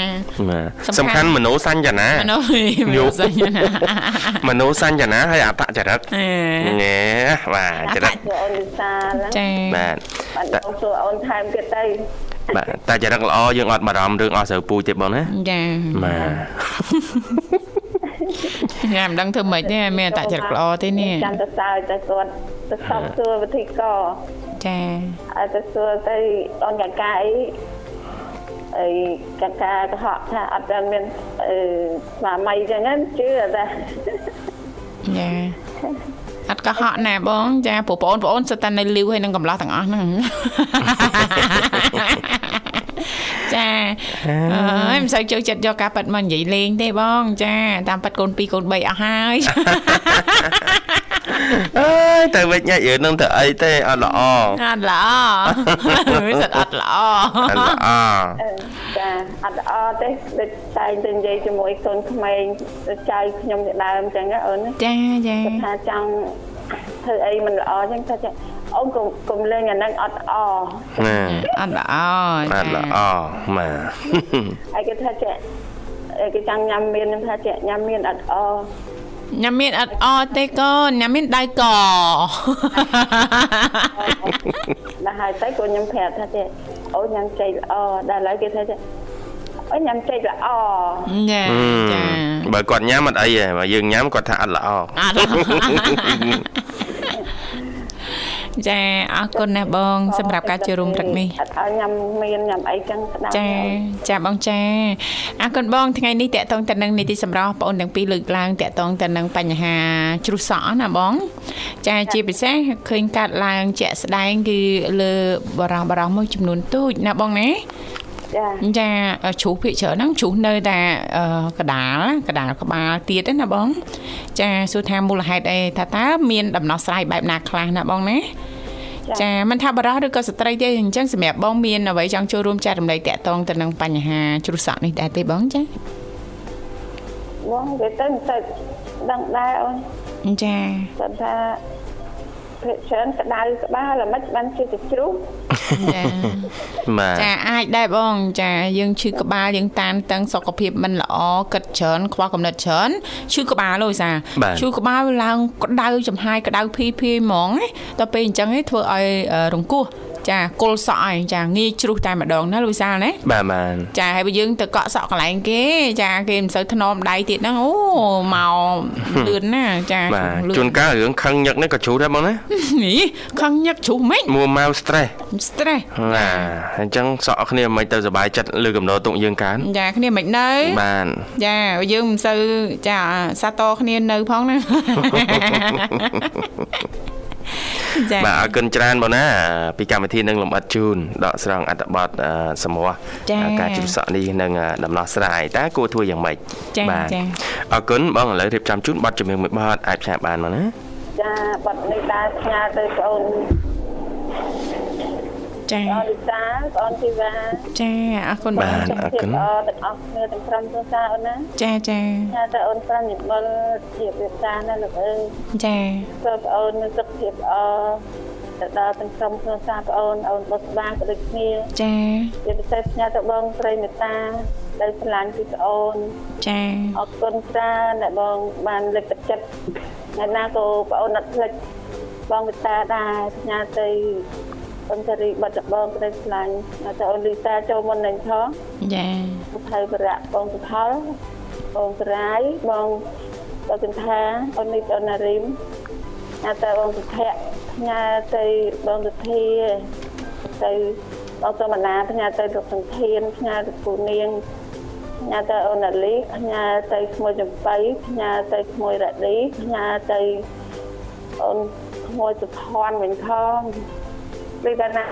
បាទ សំ សំ ខាន់ ខាន់មโนសញ្ញនា មនុស្សមិន យក សញ្ញាណា មโนសញ្ញនាហើយអតចរិត អេ ញ៉ែបាទចរិត ចូលអូនវិសាលណា ចា បាទ បាត់អូនចូលអូនថែមទៀតទៅ បាទតែចរិតល្អយើងអត់បារម្ភរឿងអស់ស្រូវពូជទេបងណា ចា បាទ ញ៉ាំដឹងធ្វើម៉េចទេមានអតចរិតល្អទេនេះចាំទៅសើចទៅគាត់ទៅសពសួរវិធីកចាឲ្យទៅសួរទៅអូនកកាអីអីកកាកុហកថាអត់ទាន់មានអឺស្មារតីចឹងណាជឿតែចាអត់កុហកណាបង ចាព្រោះបងប្អូនសុទ្ធតែនៅលីវហើយនឹងកំឡោះទាំងអស់ហ្នឹងចា អើយមិនសូវចូលចិត្តយកការប៉ັດមកនិយាយលេងទេបងចាតាមប៉ັດកូន2កូន3អស់ហើយអើយទៅវិញញ៉ាយើងនឹងទៅអីទេអត់ល្អអត់ល្អវាសិតអត់ល្អអត់ល្អអឺចាអត់ល្អទេដូចតែងតែនិយាយជាមួយកូនក្មេងចៅខ្ញុំជាដើមចឹងណាអូនណាចាចាគាត់ថាចង់ធ្វើអីមិនល្អចឹងគាត់ថា អូនកុំកុំលេងអាហ្នឹងអត់ល្អណាអត់ល្អអត់ល្អបាទហើយគេថាចេះអីគេចង់ញ៉ាំមានខ្ញុំថាចេះញ៉ាំមានអត់ល្អញ៉ាំមានអត់អទេកូនញ៉ាំមានដៅកដល់ហើយទៅក៏ខ្ញុំប្រាប់ថាចេះអូញ៉ាំចេកល្អដល់ហើយគេថាចេះអូញ៉ាំចេកល្អចាអឺចាបើគាត់ញ៉ាំអត់អីទេបើយើងញ៉ាំគាត់ថាអត់ល្អអត់ ចាអរគុណណាស់បង សម្រាប់ការចូលរួមព្រឹកនេះអត់ឲ្យញ៉ាំមានញ៉ាំអីចឹងស្ដាប់ចាចាបងចាអរគុណបងថ្ងៃនេះតកតងទៅនឹងនីតិសម្រាប់បងអូនទាំងពីរលើកឡើងតកតងទៅនឹងបញ្ហាជ្រុះសក់ណាបង ចាជាពិសេសឃើញកាត់ឡើងជាក់ស្ដែងគឺលើបរោះបរោះមួយចំនួនទូចណាបងណាចាចាជ្រុះភាគច្រើនហ្នឹងជ្រុះនៅតែអឺកដាលកដាលក្បាលទៀតទេណាបង ចាសួរថាមូលហេតុអីថាតើមានដំណោះស្រាយបែបណាខ្លះណាបងណា ចាមិនថាបរោះឬក៏ស្ត្រីទេអញ្ចឹងសម្រាប់បងមានអ្វីចង់ចូលរួមចែករំលែកតាក់ទងទៅនឹងបញ្ហាជ្រុះសក់នេះដែរទេបងចាបងគេទៅទៅដឹងដែរអូនចាគាត់ថា ភាគច្រើនក្តៅក្បាលល្មិចបានជាទៅជ្រុះចាបាទចាអាចដែរបង ចាយើងឈឺក្បាលយើងតានតឹងសុខភាពមិនល្អគិតច្រើនខ្វះកំណត់ច្រើនឈឺក្បាលលោកសាឈឺក្បាលឡើងក្តៅចំហាយក្តៅភីភីហ្មងណាដល់ពេលអញ្ចឹងឯងធ្វើឲ្យរង្គោះ ចាគល់សក់ឯងចាងាយជ្រុះតែម្ដងណាលូយសាលណាបាទបាទចាហើយបើយើងទៅកក់សក់កន្លែងគេចាគេមិនសូវធ្នមដៃទៀតហ្នឹងអូមកលឿនណាចាបាទលឿជួនកាលរឿងខឹងញឹកនេះក៏ជ្រុះដែរបងណានេះខឹងញឹកជ្រុះម៉េចមួម៉ៅ stress stress ណាអញ្ចឹងសក់គ្នាមិនទៅសុបាយចិត្តលើកំណត់ទុកយើងកើនចាគ្នាមិននៅបាទចាយើងមិនសូវចាសាតគ្នានៅផងណាចា បាទអរគុណច្រើនបងណាពីកម្មវិធីនឹងលំអិតជូនដកស្រង់អត្ថបទអឺសមរចា៎ការជិះសក់នេះនឹងអឺដំណោះស្រាយតើគួរធ្វើយ៉ាងម៉េចចា៎បាទចា៎អរគុណបងឥឡូវរៀបចំជូនប័ណ្ណជំនឿមួយប័ណ្ណអាចផ្សាយបានមកណាចាបាត់នេះដែរផ្ញើទៅបងអូន ចាបងលីសាបងធីវ៉ាចាអរគុណបងបាទអរគុណល្អទាំងអស់គ្នាទាំងក្រុមគ្រួសារអូនណាចាចាញ៉ាំតែអូនប្រាំនិមលជាវាសាណាលោកអើយចាសូមបងអូនមានសុខភាពល្អទៅដល់ទាំងក្រុមគ្រួសារបងអូនអូនបុស្បាក៏ដូចគ្នាចាជាពិសេសផ្ញើទៅបងស្រីមេត្តាដែលឆ្លាញ់ពីបងអូនចាអរគុណច្រើនដែលបងបានលើកទឹកចិត្តអ្នកណាក៏បងអូនអត់ភ្លេចបងមេត្តាដែរផ្ញើទៅ បងតារីបាត់ដបងក្តីឆ្លាញ់ហើយទៅអូនលីសាចូលមុននឹងផងចាភ័យបរៈបងសុផលបងសរាយបងបងកន្ថាអូននេះអូនណារីមហើយទៅបងសុភ័ក្រផ្ញើទៅបងសុធាទៅបងសមណាផ្ញើទៅលោកសន្ធានផ្ញើទៅពូនាងផ្ញើទៅអូនណាលីផ្ញើទៅឈ្មោះចំបៃផ្ញើទៅឈ្មោះរ៉ាឌីផ្ញើទៅអូនឈ្មោះសុភ័ណ្ឌវិញផង ដូចថាណា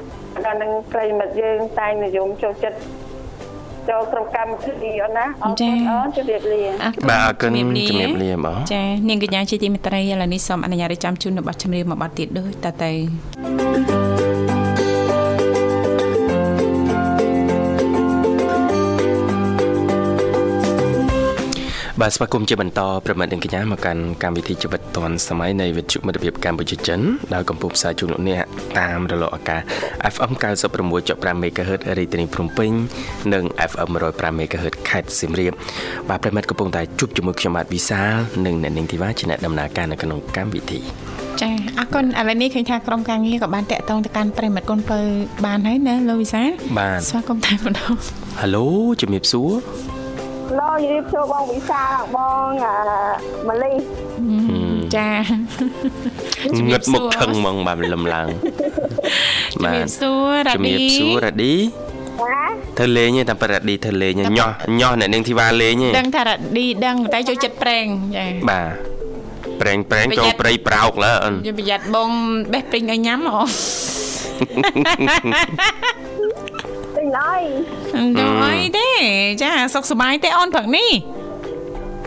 ដល់នឹងប្រិមិត្តយើងតែងនិយមចូលចិត្តចូលក្រុមកម្មវិធីអូនណាអរចាគុណអូនជម្រាបលាអរគុណបាទអរគុណជំរាបលាបងចានាងកញ្ញាជាទីមេត្រីឥឡូវនេះសូមអនុញ្ញាតឲ្យចាំជូននៅប័ណ្ណចម្រៀងមួយប័ណ្ណទៀតដូចតទៅ បាទស្វាគមន៍ជាបន្តប្រិមិត្តនិងកញ្ញាមកកាន់កម្មវិធីជីវិតឌွန်សម័យនៃវិទ្យុមិត្តភាពកម្ពុជាចិនដោយកំពុងផ្សាយជូនលោកអ្នកតាមរលកអាកាស FM 96.5 MHz រាជធានីភ្នំពេញនិង FM 105 MHz ខេត្តសៀមរាបបាទប្រិមិត្តកំពុងតែជួបជាមួយខ្ញុំបាទវិសាលនិងអ្នកនាងធីវ៉ាជាអ្នកដំណើរការនៅក្នុងកម្មវិធីចាអរគុណឥឡូវនេះឃើញថាក្រុមការងារក៏បានតាក់ទងទៅកាន់ប្រិមិត្តកូនពៅបានហើយណាលោកវិសាលបាទស្វាគមន៍តែម្ដងហៅឡូជំរាបសួរ លោកយីចូលបងវិសាបងអាម៉ាលីចាងឹតមុខខឹងហ្មងបាទលំឡើងជំរាបសួររ៉ាជំឌីរាបសួររ៉ាឌីណាធ្វើលេងទេតែប្រឌីធ្វើលេងញោះញោះអ្នកនាងធីវ៉ាលេងទេដឹងថារ៉ាឌីដឹងតែចូលចិត្តប្រេងចាបាទប្រេងប្រេងប្រយ័ចូលត្នព្រៃប្រោកឡើអូនយកប្រយ័ត្នបងបេះព្រីងឲ្យញ៉ាំអូទិញ អើយដល់អីទេចាសុខសប្បាយទេអូនព្រឹកនេះ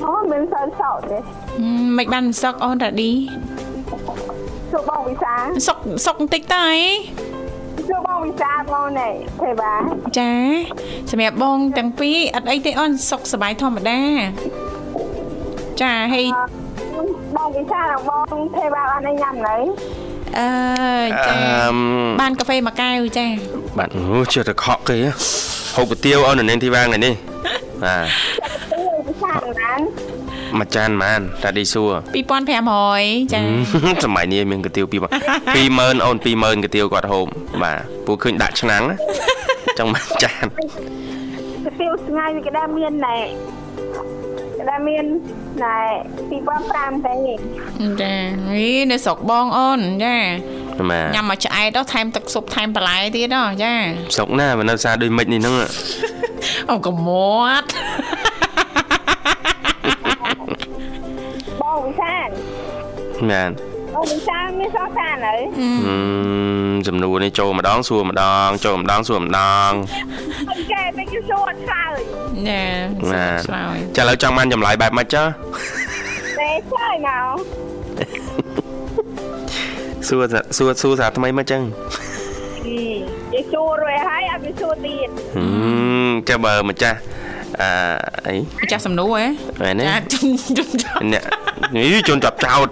អូមិនសូវសោកទេហឹមមិនបានសុខអូនរ៉ាឌីជួបបងវិសាសុខសុខបន្តិចតើអីជួបបងវិសាបងណែទេបាចាសម្រាប់បងទាំងពីរអត់អីទេអូនសុខសប្បាយធម្មតាចាហើយបងវិសានិងបងទេបាអត់ឲ្យញ៉ាំនៅ អើយអចាឺមបានកាហ្វេមួយកែវចាបាទអូជិះតែខកគេហ៎ហូបគុយទាវអូនអ្នកនាងធីវ៉ាថ្ងៃនេះបាទទៅវិសាណានមួយចានប៉ុន្មានរ៉ាឌីសួរ2500ចាសម័យនេះមានគុយទាវពី20000អូន20000គុយទាវគាត់ហូបបាទពូឃើញដាក់ឆ្នាំងណាចង់មួយចានទៅទៀវស្ងាយវាក៏ដែរមានណែក៏ ដែរមានណែ2005ទេចានេះនៅស្រុកបងអូនចាបាទញ៉ាំមកឆ្អែតដល់ថែមទឹកស៊ុបថែមបន្លែទៀតដល់ចាស្រុកណាបើនៅផ្សារដូចមិចនេះហ្នឹងអូកមាត់បងវិសាបាទ បងវិសាមានសោះសាននៅអឺសំណួរនេះចូលម្ដងសួរម្ដងចូលម្ដងសួរម្ដងហើយកែទៅគេសួរអត់ឆ្លើយចាបាទឆ្លើយចាឥឡូវចង់បានចម្លើយបែបម៉េចចាទេឆ្លើយមកសួរសាសួរសួរសារថ្មីមកចឹងគេសួររួចហើយអត់គេសួរទៀតហឹមចាំបើម្ចាស់អឺអីម្ចាស់សំណួរហ៎មែនទេចាជុំជុំជុំអ្នកនេះជន់ជាប់ចោត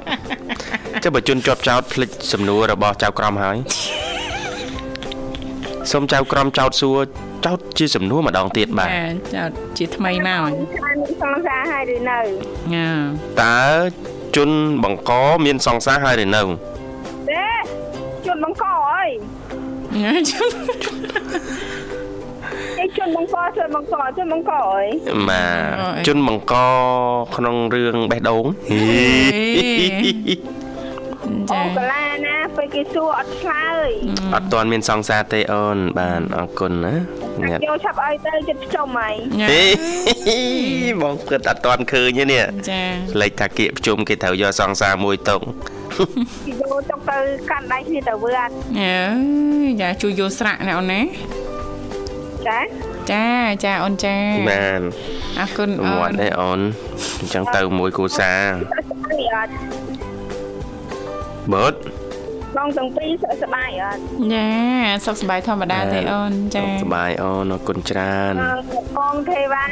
ចាំបើជន់ជាប់ចោតភ្លេចសំណួររបស់ចៅក្រមហើយសូមចៅក្រមចោតសួរចោតជាសំណួរម្ដងទៀតបាទចាចោតជាថ្មីមកថាមានសង្សារហើយឬនៅញ៉ាតើជន់បង្កមានសង្សារហើយឬនៅទេជន់បង្កអើយញ៉ាជុំគេជន់បង្កជន់បង្កជន់បង្កអើយបាទជន់បង្កក្នុងរឿងបេះដូងហីចា អូកាឡាណាពេលគេសួរអត់ឆ្លើយអត់ទាន់មានសង្សារទេអូន បាទអរគុណណាញ៉ាំយកឆាប់ឲ្យទៅចិត្តខ្ចុំហើយញ៉ាហេបងគិតអត់ទាន់ឃើញទេនេះចាលេខថាគៀកប្រជុំគេត្រូវយកសង្សារមួយតុងគេយកចុកទៅកាន់ដៃគ្នាទៅវត្តអើយចាជួយយកស្រាក់ណាអូនណាចាចាចាអូនចាបានអរគុណអូមាត់នទេអូនអញ្ចឹងទៅមួយគូសានេះអត់ បើតបងទាំងពីរសុខសប្បាយអត់ចាសុខសប្បាយធម្មតាទេអូនចាសប្បាយអូនអរគុណច្រើនបងទេវ៉ា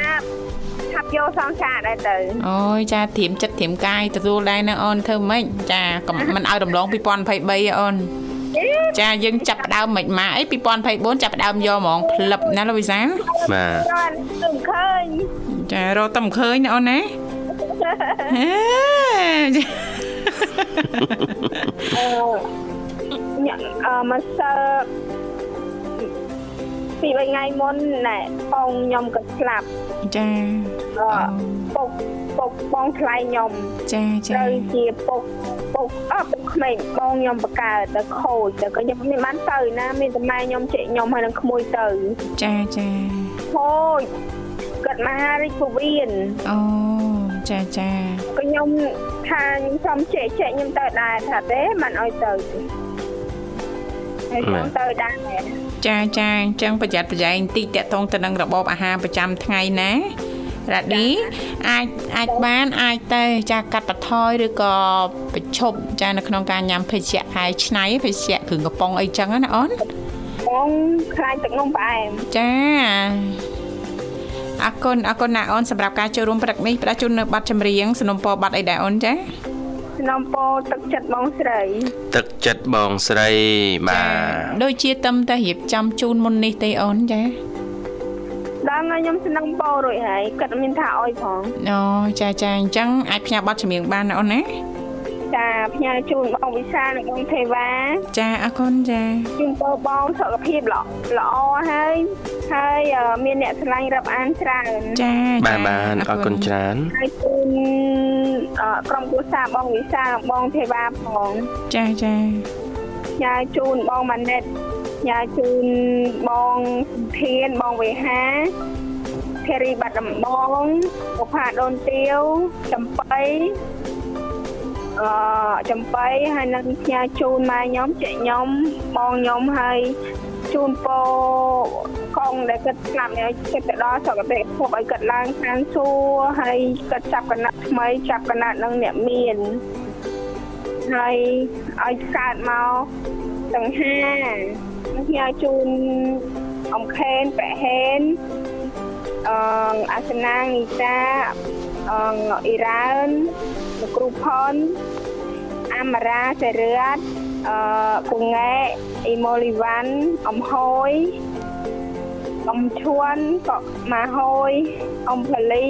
ឆាប់យកសង្សារដែរទៅអូយចាធៀមចិត្តធៀមកាយទទួលដែរណាអូនធ្វើម៉េចចាកុំមិនឲ្យរំលង2023ទេអូនចាយើងចាប់ផ្ដើមមិនម៉ាអី2024ចាប់ផ្ដើមយកហ្មងផ្លឹបណាលោកវិសាលបាទចាទៅឃើញចារកតែមិនឃើញណាអូនណាហេចាអឺ ញ៉ាំអឺមកសើពី3ថ្ងៃមុនណែបងខ្ញុំក៏ស្លាប់ចាអឺពុកពុកបងថ្លៃខ្ញុំចាចាត្រូវជាពុកពុកអត់ពុកក្មេងបងខ្ញុំបកកើតទៅខូចទៅក៏ខ្ញុំមិនបានទៅណាមានតែម៉ែខ្ញុំជិះខ្ញុំហើយនឹងក្មួយទៅចាចាខូចគាត់មហារាជពវៀនអូ ចាចាក៏ខ្ញុំថាខ្ញុំសុំជែកជែកខ្ញុំទៅដែរថាទេមិនអោយទៅហើយខ្ញុំទៅដែរចាចាអញ្ចឹងប្រយ័ត្នប្រយែងបន្តិចតកតងទៅនឹងរបបអាហារប្រចាំថ្ងៃណារ៉ាឌីអាចអាចបានអាចទៅចាកាត់បន្ថយឬក៏ប្រឈប់ចានៅក្នុងការញ៉ាំភេសជ្ជៈហើយឆ្នៃភេសជ្ជៈគ្រឿងកំប៉ុងអីចឹងណាអូនបងខ្លាញ់ទឹកនំផ្អែមចា អរគុណអរគុណណាអូនសម្រាប់ការចូលរួមព្រឹកនេះផ្ដល់ជូននៅប័ណ្ណចម្រៀងสนុំពរប័ណ្ណអីដែរអូនចាសំណពោទឹកចិត្តបងស្រី ទឹកចិត្តបងស្រីបាទដូចជាតឹមតែរៀបចំជូនមុននេះទេអូនចាដល់ថ្ងៃខ្ញុំសំណពោរួចហើយគាត់មានថាអោយផងអូចាចាអញ្ចឹងអាចផ្ញើប័ណ្ណចម្រៀងបានណាអូនណា ចាផ្ញើជូនបងវិសាលនិងបងទេវ៉ាចាអរគុណចាជូនពរបងសុខភាពល្អល្អហើយហើយអឺមានអ្នកឆ្លាញ់រាប់អានច្រើនចាបាទបាទអរគុណច្រើនហើយជូនអឺក្រុមគ្រួសារបងវិសាលនិងបងទេវ៉ាផងចាចាញ៉ាជូនបងម៉ាណិតញ៉ាជូនបងសុធានបងវេហាធារីបាត់ដំបងបុផាដូនទាវចំបៃ អឺចំបៃហើយនឹងផ្ញើជូនម៉ែខ្ញុំចេខ្ញុំបងខ្ញុំហើយជូនពរកងដែលគាត់ស្លាប់នេះចិត្តទៅដល់សុខភាពភពឲ្យគាត់ឡើងឋានសួគ៌ហើយគាត់ចាប់កណាត់ថ្មីចាប់កណាត់នឹងអ្នកមានហើយឲ្យកើតមកទាំងហាផ្ញើជូនអំខេនប្រហេនអឺអាសនាងនីតាអឺអ៊ីរ៉ាន លោកគ្រូផនអាមារ៉ាសេរឿតអឺពង៉ែអ៊ីម៉ូលីវ៉ាន់អំហយអំឈួនក៏ម៉ាហយអំផលី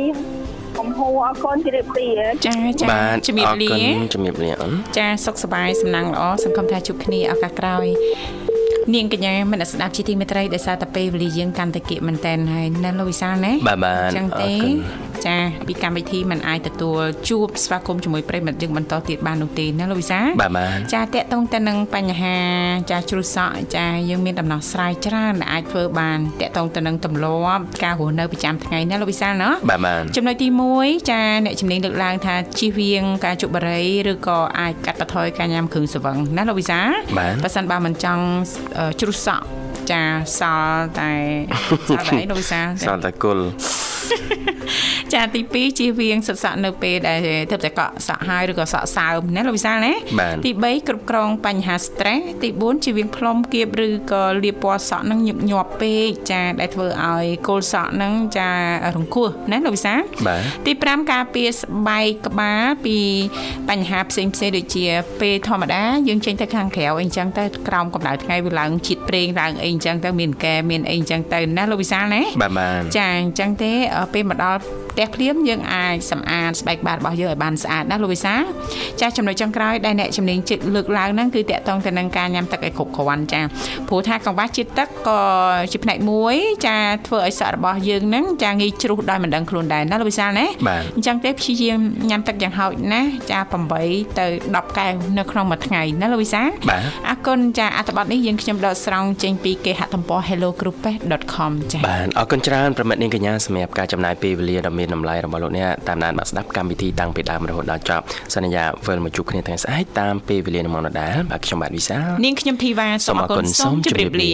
អំហួរអរគុណជម្រាបលាចាចាបាទជំរាបអរលាគុណជំរាបលាអូនចាសុខសប្បាយសំណាងល្អសង្ឃឹមថាជួបគ្នាឱកាសក្រោយនាងកញ្ញាមនស្សស្ដាប់ជាទីមេត្រីដោយសារតែពេលវេលាយើងកាន់តែគៀកមែនតែនហើយនៅលោកវិសាលណាបាទបាទចឹងអរទេគុណ ចាពីកម្មវិធីมันអាចទទួលជួបស្វាគមន៍ជាមួយប្រិយមិត្តយើងបន្តទៀតបាននោះទេណាលោកវិសាបាទបាទចាតកតងទៅនឹងបញ្ហាចាជ្រុះសក់ចាយើងមានដំណោះស្រាយច្រើនដែលអាចធ្វើបានតកតងទៅនឹងទម្លាប់ការរស់នៅប្រចាំថ្ងៃណាលោកវិសាលណាបាទបាទចំណុចទី1ចាអ្នកជំនាញលើកឡើងថាជៀសវាងការជក់បារីឬក៏អាចកាត់បន្ថយការញ៉ាំគ្រឿងស្រវឹងណាលោកវិសាបាទបើសិនបើមិនចង់អឺជ្រុះសក់ចាសល់តែសល់តែអីលោកវិសាសន្តាគុល ចាទី2ជៀសវាងសិតសក់នៅពេលដែលទើបតែកក់សក់ហើយឬក៏សក់សើមណាលោកវិសាលណាបាទទី3គ្រប់គ្រងបញ្ហា stress ទី4ជៀសវាងផ្លុំគៀបឬក៏លាបពណ៌សក់នឹងញឹកញាប់ពេកចាដែលធ្វើឲ្យគោលសក់នឹងចារង្គោះណាលោកវិសាលបាទទី5ការពារស្បែកក្បាលពីបញ្ហាផ្សេងផ្សេងៗដូចជាពេលធម្មតាយើងចេញទៅខាងក្រៅអីចឹងទៅក្រោមកម្ដៅថ្ងៃវាឡើងជាតិប្រេងឡើងអីចឹងទៅមានកែមានអីចឹងទៅណាលោកវិសាលណាបាទបាទចាអញ្ចឹងទេអឺពេលមកដល់ផ្ទះភ្លាមយើងអាចសម្អាតស្បែកក្បាលរបស់យើងឲ្យបានស្អាតណាលោកវិសាលចាចំណុចចុងក្រោយដែលអ្នកជំនាញជិតលើកឡើងហ្នឹងគឺតកតងទៅនឹងការញ៉ាំទឹកឲ្យគ្រប់គ្រាន់ចាព្រោះថាកង្វះជាតិទឹកក៏ជាផ្នែកមួយចាធ្វើឲ្យសក់របស់យើងហ្នឹងចាងាយជ្រុះដោយមិនដឹងខ្លួនដែរណាលោកវិសាលណាបាទអញ្ចឹងទេព្យាយាមញ៉ាំទឹកយ៉ាងហោចណាស់ចា8ទៅ10កែវនៅក្នុងមួយថ្ងៃណាលោកវិសាបាទអរគុណចាអត្ថបទនេះយើងខ្ញុំដកស្រង់ចេញពីគេហទំព័រ hellogroup.com ចាបាទអរគុណច្រើនប្រិមិត្តនាងកញ្ញាសម្រាប់ការចំណាយពេលវេលាដ៏មានតម្លៃរបស់លោកអ្នកតាមដានមកស្ដាប់កម្មវិធីតាំងពីដើមរហូតដល់ចប់សន្យាវិលមកជួបគ្នាថ្ងៃស្អែកតាមពេលវេលានឹងមកដដែលបាទខ្ញុំបាទវិសាលនាងខ្ញុំធីវ៉ាសូមអរគុណសូមជម្រាបលា